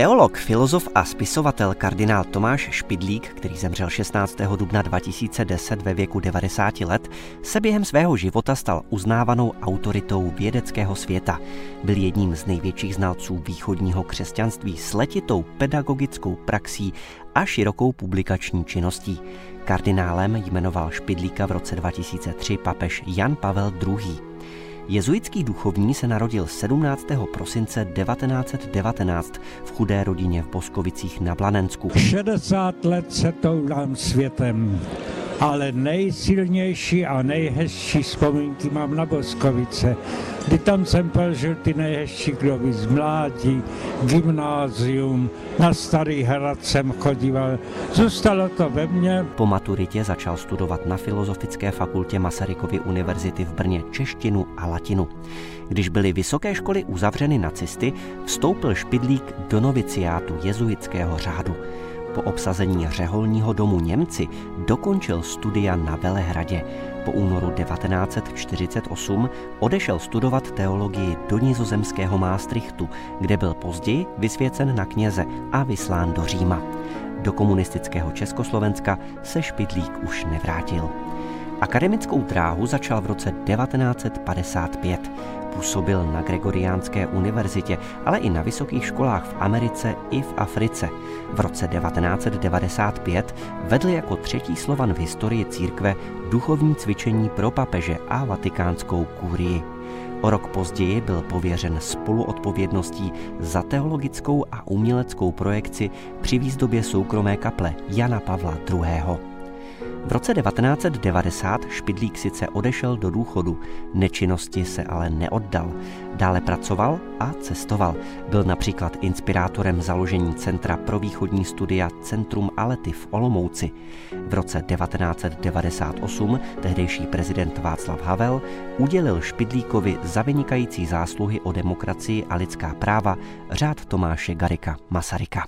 Teolog, filozof a spisovatel kardinál Tomáš Špidlík, který zemřel 16. dubna 2010 ve věku 90 let, se během svého života stal uznávanou autoritou vědeckého světa. Byl jedním z největších znalců východního křesťanství s letitou pedagogickou praxí a širokou publikační činností. Kardinálem jmenoval Špidlíka v roce 2003 papež Jan Pavel II. Jezuitský duchovní se narodil 17. prosince 1919 v chudé rodině v Boskovicích na Blanensku. 60 let se toulám světem ale nejsilnější a nejhezčí vzpomínky mám na Boskovice, kdy tam jsem prožil ty nejhezčí doby z mládí, gymnázium, na Starý hrad jsem chodíval, zůstalo to ve mně. Po maturitě začal studovat na Filozofické fakultě Masarykovy univerzity v Brně češtinu a latinu. Když byly vysoké školy uzavřeny nacisty, vstoupil Špidlík do noviciátu jezuitského řádu. Po obsazení řeholního domu Němci dokončil studia na Velehradě. Po únoru 1948 odešel studovat teologii do nizozemského Maastrichtu, kde byl později vysvěcen na kněze a vyslán do Říma. Do komunistického Československa se Špidlík už nevrátil. Akademickou dráhu začal v roce 1955. Působil na Gregoriánské univerzitě, ale i na vysokých školách v Americe i v Africe. V roce 1995 vedl jako třetí slovan v historii církve duchovní cvičení pro papeže a vatikánskou kůrii. O rok později byl pověřen spoluodpovědností za teologickou a uměleckou projekci při výzdobě soukromé kaple Jana Pavla II. V roce 1990 Špidlík sice odešel do důchodu, nečinnosti se ale neoddal. Dále pracoval a cestoval. Byl například inspirátorem založení Centra pro východní studia Centrum Alety v Olomouci. V roce 1998 tehdejší prezident Václav Havel udělil Špidlíkovi za vynikající zásluhy o demokracii a lidská práva řád Tomáše Garika Masaryka.